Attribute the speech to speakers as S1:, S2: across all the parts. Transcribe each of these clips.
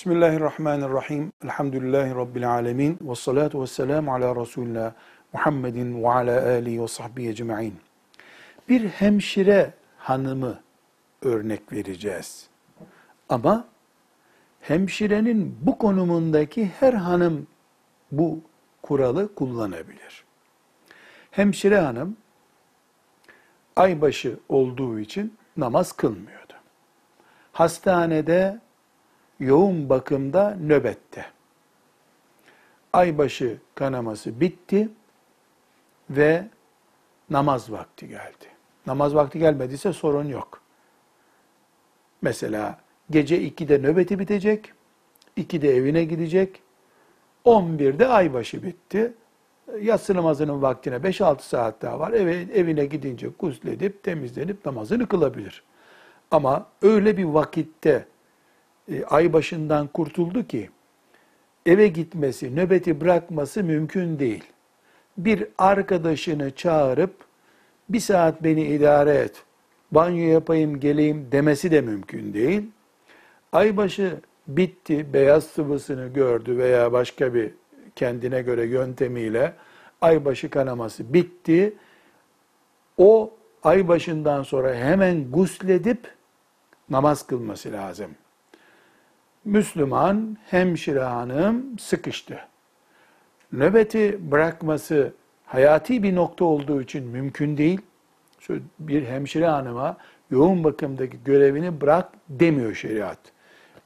S1: Bismillahirrahmanirrahim. Elhamdülillahi Rabbil alemin. Ve salatu ve selamu ala Resulullah Muhammedin ve ala alihi ve sahbihi ecma'in. Bir hemşire hanımı örnek vereceğiz. Ama hemşirenin bu konumundaki her hanım bu kuralı kullanabilir. Hemşire hanım aybaşı olduğu için namaz kılmıyordu. Hastanede yoğun bakımda nöbette. Aybaşı kanaması bitti ve namaz vakti geldi. Namaz vakti gelmediyse sorun yok. Mesela gece 2'de nöbeti bitecek, 2'de evine gidecek, 11'de aybaşı bitti. Yatsı namazının vaktine 5-6 saat daha var. Eve, evine gidince gusledip, temizlenip namazını kılabilir. Ama öyle bir vakitte e, ay başından kurtuldu ki eve gitmesi, nöbeti bırakması mümkün değil. Bir arkadaşını çağırıp bir saat beni idare et, banyo yapayım geleyim demesi de mümkün değil. Aybaşı bitti, beyaz sıvısını gördü veya başka bir kendine göre yöntemiyle aybaşı kanaması bitti. O aybaşından sonra hemen gusledip namaz kılması lazım. Müslüman hemşire hanım sıkıştı. Nöbeti bırakması hayati bir nokta olduğu için mümkün değil. Bir hemşire hanıma yoğun bakımdaki görevini bırak demiyor şeriat.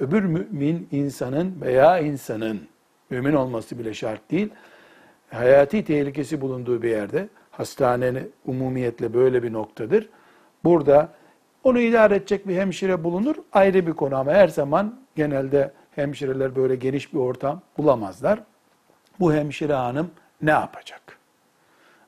S1: Öbür mümin insanın veya insanın, mümin olması bile şart değil, hayati tehlikesi bulunduğu bir yerde, hastanenin umumiyetle böyle bir noktadır. Burada onu idare edecek bir hemşire bulunur, ayrı bir konu ama her zaman genelde hemşireler böyle geniş bir ortam bulamazlar. Bu hemşire hanım ne yapacak?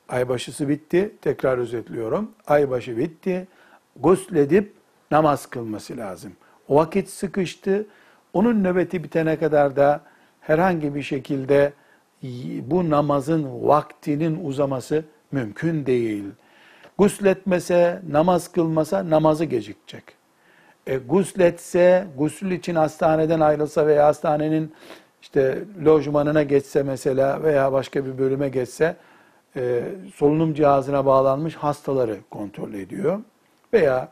S1: Aybaşısı bitti, tekrar özetliyorum. Aybaşı bitti, gusledip namaz kılması lazım. O vakit sıkıştı, onun nöbeti bitene kadar da herhangi bir şekilde bu namazın vaktinin uzaması mümkün değil. Gusletmese, namaz kılmasa namazı gecikecek. E, gusletse, gusül için hastaneden ayrılsa veya hastanenin işte lojmanına geçse mesela veya başka bir bölüme geçse e, solunum cihazına bağlanmış hastaları kontrol ediyor. Veya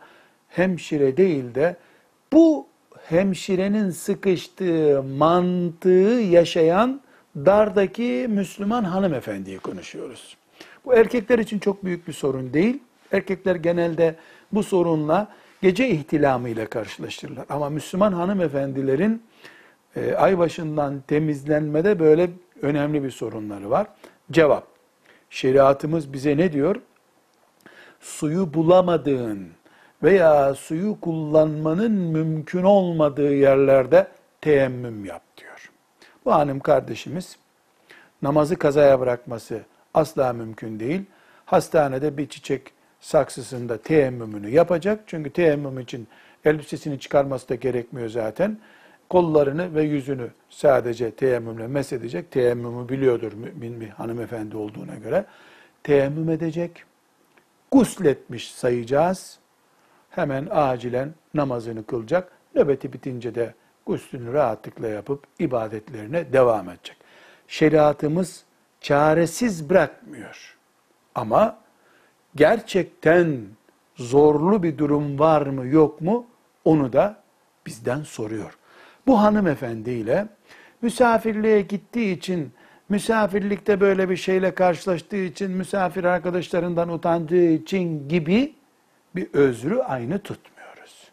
S1: hemşire değil de bu hemşirenin sıkıştığı mantığı yaşayan dardaki Müslüman hanımefendiyi konuşuyoruz. Bu erkekler için çok büyük bir sorun değil. Erkekler genelde bu sorunla gece ihtilamı ile karşılaştırırlar. Ama Müslüman hanımefendilerin e, ay başından temizlenmede böyle önemli bir sorunları var. Cevap. Şeriatımız bize ne diyor? Suyu bulamadığın veya suyu kullanmanın mümkün olmadığı yerlerde teyemmüm yap diyor. Bu hanım kardeşimiz namazı kazaya bırakması asla mümkün değil. Hastanede bir çiçek saksısında teyemmümünü yapacak. Çünkü teyemmüm için elbisesini çıkarması da gerekmiyor zaten. Kollarını ve yüzünü sadece teyemmümle mesedecek. Teyemmümü biliyordur mümin bir hanımefendi olduğuna göre. Teyemmüm edecek. Gusletmiş sayacağız. Hemen acilen namazını kılacak. Nöbeti bitince de guslünü rahatlıkla yapıp ibadetlerine devam edecek. Şeriatımız çaresiz bırakmıyor. Ama gerçekten zorlu bir durum var mı yok mu onu da bizden soruyor. Bu hanımefendiyle misafirliğe gittiği için, misafirlikte böyle bir şeyle karşılaştığı için, misafir arkadaşlarından utandığı için gibi bir özrü aynı tutmuyoruz.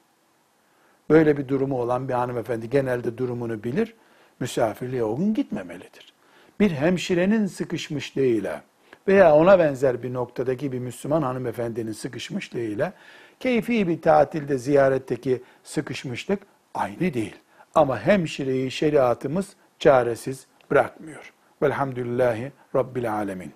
S1: Böyle bir durumu olan bir hanımefendi genelde durumunu bilir, misafirliğe o gün gitmemelidir. Bir hemşirenin sıkışmışlığıyla, veya ona benzer bir noktadaki bir Müslüman hanımefendinin sıkışmışlığıyla keyfi bir tatilde ziyaretteki sıkışmışlık aynı değil. Ama hemşireyi şeriatımız çaresiz bırakmıyor. Velhamdülillahi Rabbil Alemin.